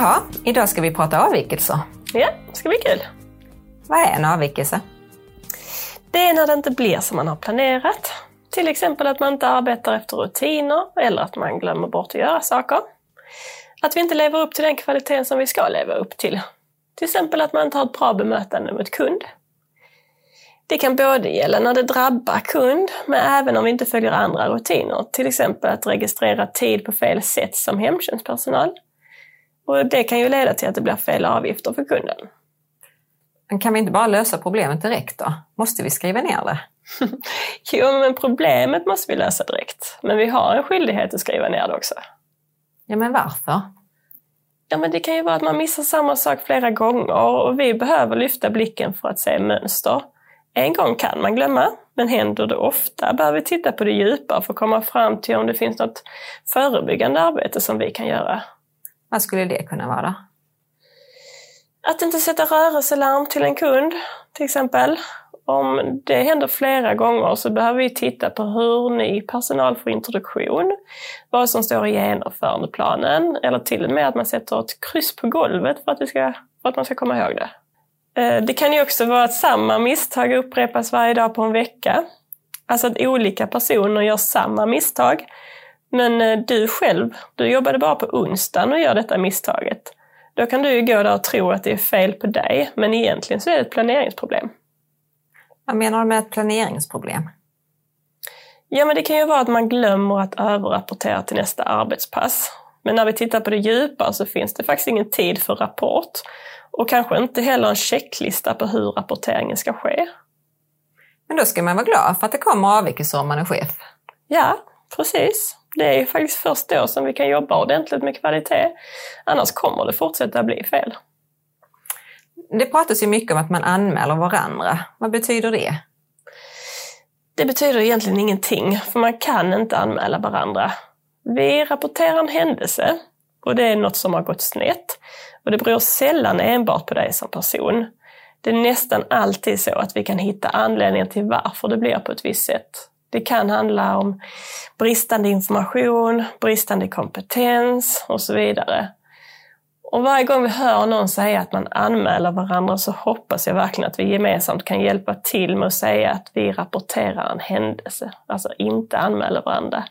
Jaha, idag ska vi prata avvikelser. Ja, det ska bli kul. Vad är en avvikelse? Det är när det inte blir som man har planerat. Till exempel att man inte arbetar efter rutiner eller att man glömmer bort att göra saker. Att vi inte lever upp till den kvaliteten som vi ska leva upp till. Till exempel att man inte har ett bra bemötande mot kund. Det kan både gälla när det drabbar kund, men även om vi inte följer andra rutiner. Till exempel att registrera tid på fel sätt som hemtjänstpersonal. Och det kan ju leda till att det blir fel avgifter för kunden. Men kan vi inte bara lösa problemet direkt då? Måste vi skriva ner det? jo, men problemet måste vi lösa direkt. Men vi har en skyldighet att skriva ner det också. Ja, men varför? Ja, men det kan ju vara att man missar samma sak flera gånger och vi behöver lyfta blicken för att se mönster. En gång kan man glömma, men händer det ofta behöver vi titta på det djupare för att komma fram till om det finns något förebyggande arbete som vi kan göra. Vad skulle det kunna vara? Att inte sätta rörelselarm till en kund, till exempel. Om det händer flera gånger så behöver vi titta på hur ny personal får introduktion, vad som står i genomförandeplanen eller till och med att man sätter ett kryss på golvet för att, vi ska, för att man ska komma ihåg det. Eh, det kan ju också vara att samma misstag upprepas varje dag på en vecka. Alltså att olika personer gör samma misstag. Men eh, du själv, du jobbade bara på onsdagen och gör detta misstaget. Då kan du ju gå där och tro att det är fel på dig, men egentligen så är det ett planeringsproblem. Vad menar du med ett planeringsproblem? Ja, men det kan ju vara att man glömmer att överrapportera till nästa arbetspass. Men när vi tittar på det djupa så finns det faktiskt ingen tid för rapport och kanske inte heller en checklista på hur rapporteringen ska ske. Men då ska man vara glad för att det kommer avvikelser om man är chef. Ja, precis. Det är faktiskt först då som vi kan jobba ordentligt med kvalitet. Annars kommer det fortsätta bli fel. Det pratas ju mycket om att man anmäler varandra. Vad betyder det? Det betyder egentligen ingenting, för man kan inte anmäla varandra. Vi rapporterar en händelse och det är något som har gått snett. Och det beror sällan enbart på dig som person. Det är nästan alltid så att vi kan hitta anledningen till varför det blir på ett visst sätt. Det kan handla om bristande information, bristande kompetens och så vidare. Och varje gång vi hör någon säga att man anmäler varandra så hoppas jag verkligen att vi gemensamt kan hjälpa till med att säga att vi rapporterar en händelse, alltså inte anmäler varandra.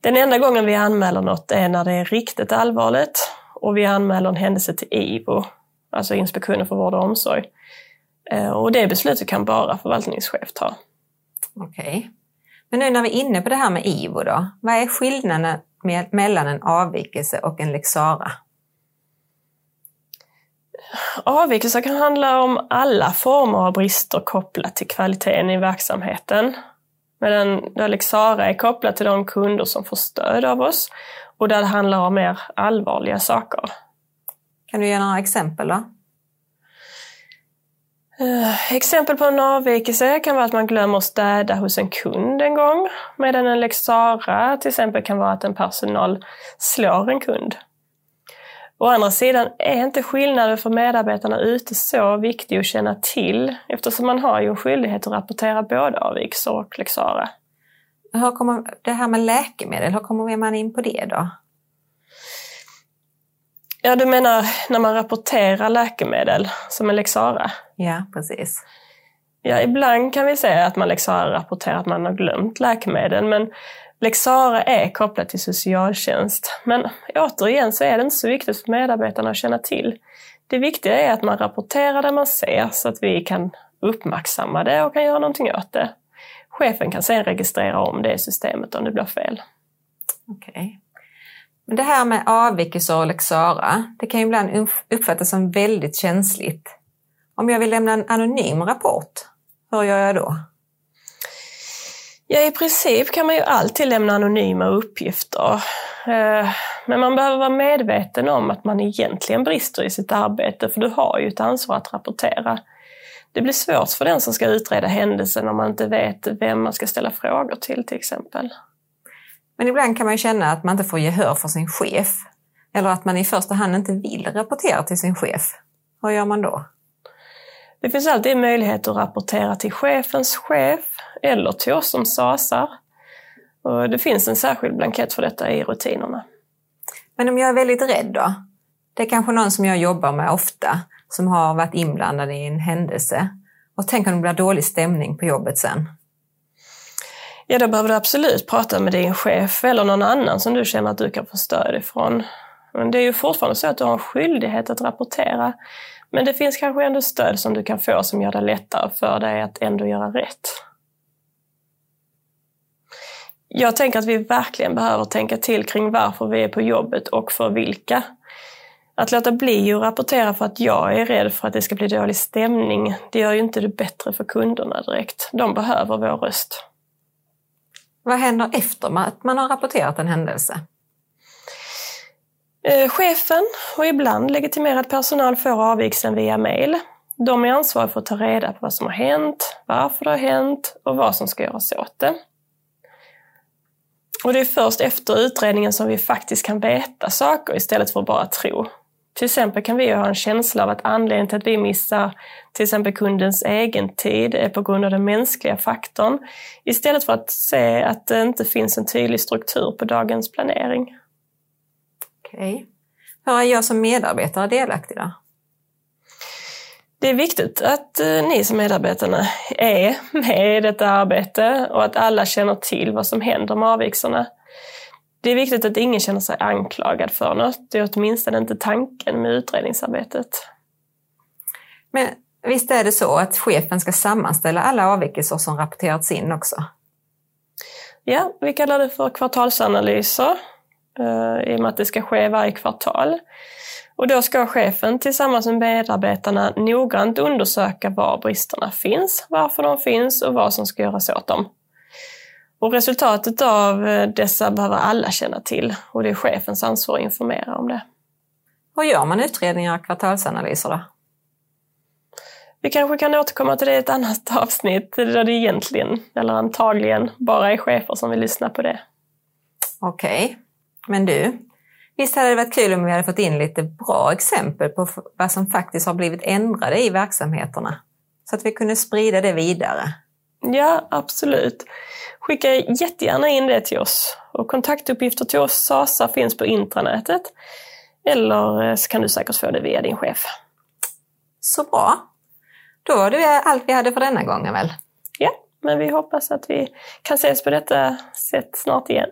Den enda gången vi anmäler något är när det är riktigt allvarligt och vi anmäler en händelse till IVO, alltså Inspektionen för vård och omsorg. Eh, och det beslutet kan bara förvaltningschef ta. Okej. Okay. Men nu när vi är inne på det här med IVO då, vad är skillnaden mellan en avvikelse och en lex Sarah? Avvikelser kan handla om alla former av brister kopplat till kvaliteten i verksamheten. Medan lex Sarah är kopplat till de kunder som får stöd av oss och där det handlar om mer allvarliga saker. Kan du ge några exempel då? Uh, exempel på en avvikelse kan vara att man glömmer att städa hos en kund en gång, medan en lex Sarah till exempel kan vara att en personal slår en kund. Å andra sidan är inte skillnaden för medarbetarna ute så viktig att känna till eftersom man har ju en skyldighet att rapportera både avvikelser och lex Sarah. Hur kommer det här med läkemedel, hur kommer man in på det då? Ja, du menar när man rapporterar läkemedel som en lex? Ja, precis. Ja, ibland kan vi säga att man lex rapporterar att man har glömt läkemedel, men lex är kopplat till socialtjänst. Men återigen så är det inte så viktigt för medarbetarna att känna till. Det viktiga är att man rapporterar det man ser så att vi kan uppmärksamma det och kan göra någonting åt det. Chefen kan sedan registrera om det systemet om det blir fel. Okej. Okay. Men det här med avvikelser och lex Sarah, det kan ju ibland uppfattas som väldigt känsligt. Om jag vill lämna en anonym rapport, hur gör jag då? Ja, i princip kan man ju alltid lämna anonyma uppgifter. Eh, men man behöver vara medveten om att man egentligen brister i sitt arbete, för du har ju ett ansvar att rapportera. Det blir svårt för den som ska utreda händelsen om man inte vet vem man ska ställa frågor till till exempel. Men ibland kan man känna att man inte får gehör för sin chef. Eller att man i första hand inte vill rapportera till sin chef. Hur gör man då? Det finns alltid möjlighet att rapportera till chefens chef eller till oss som SASar. Och det finns en särskild blankett för detta i rutinerna. Men om jag är väldigt rädd då? Det är kanske någon som jag jobbar med ofta som har varit inblandad i en händelse. Och tänk om det blir dålig stämning på jobbet sen. Ja, då behöver du absolut prata med din chef eller någon annan som du känner att du kan få stöd ifrån. Men det är ju fortfarande så att du har en skyldighet att rapportera. Men det finns kanske ändå stöd som du kan få som gör det lättare för dig att ändå göra rätt. Jag tänker att vi verkligen behöver tänka till kring varför vi är på jobbet och för vilka. Att låta bli att rapportera för att jag är rädd för att det ska bli dålig stämning, det gör ju inte det bättre för kunderna direkt. De behöver vår röst. Vad händer efter att man har rapporterat en händelse? Eh, chefen och ibland legitimerad personal får avvikelsen via mail. De är ansvariga för att ta reda på vad som har hänt, varför det har hänt och vad som ska göras åt det. Och det är först efter utredningen som vi faktiskt kan veta saker istället för att bara tro. Till exempel kan vi ha en känsla av att anledningen till att vi missar till exempel kundens egen tid är på grund av den mänskliga faktorn istället för att se att det inte finns en tydlig struktur på dagens planering. Okej. Okay. Hur är jag som medarbetare delaktig då? Det är viktigt att eh, ni som medarbetarna är med i detta arbete och att alla känner till vad som händer med avvikelserna. Det är viktigt att ingen känner sig anklagad för något. Det är åtminstone inte tanken med utredningsarbetet. Men visst är det så att chefen ska sammanställa alla avvikelser som rapporterats in också? Ja, vi kallar det för kvartalsanalyser eh, i och med att det ska ske varje kvartal. Och då ska chefen tillsammans med medarbetarna noggrant undersöka var bristerna finns, varför de finns och vad som ska göras åt dem. Och resultatet av eh, dessa behöver alla känna till och det är chefens ansvar att informera om det. Hur gör man utredningar och kvartalsanalyser då? Vi kanske kan återkomma till det i ett annat avsnitt där det egentligen, eller antagligen, bara är chefer som vill lyssna på det. Okej, okay. men du, visst hade det varit kul om vi hade fått in lite bra exempel på vad som faktiskt har blivit ändrade i verksamheterna? Så att vi kunde sprida det vidare. Ja, absolut. Skicka jättegärna in det till oss. Och kontaktuppgifter till oss SASA finns på intranätet. Eller eh, så kan du säkert få det via din chef. Så bra. Då var det allt vi hade för denna gången väl? Ja, men vi hoppas att vi kan ses på detta sätt snart igen.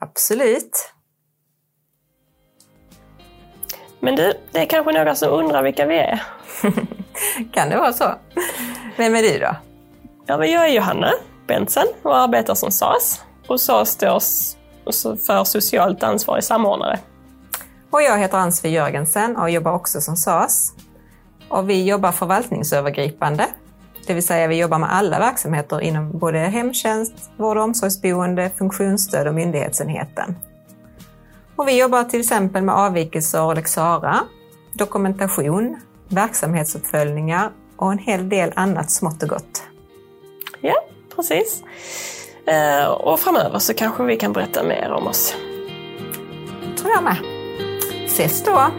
Absolut. Men du, det är kanske några som undrar vilka vi är? kan det vara så? Vem är du då? Ja, men jag är Johanna Bentsen och arbetar som SAS. Och SAS står för socialt ansvarig samordnare. Och jag heter Ann-Sofie Jörgensen och jobbar också som SAS. Och vi jobbar förvaltningsövergripande, det vill säga vi jobbar med alla verksamheter inom både hemtjänst, vård och omsorgsboende, funktionsstöd och myndighetsenheten. Och vi jobbar till exempel med avvikelser och lex dokumentation, verksamhetsuppföljningar och en hel del annat smått och gott. Precis. Eh, och framöver så kanske vi kan berätta mer om oss. tror jag med. Ses då!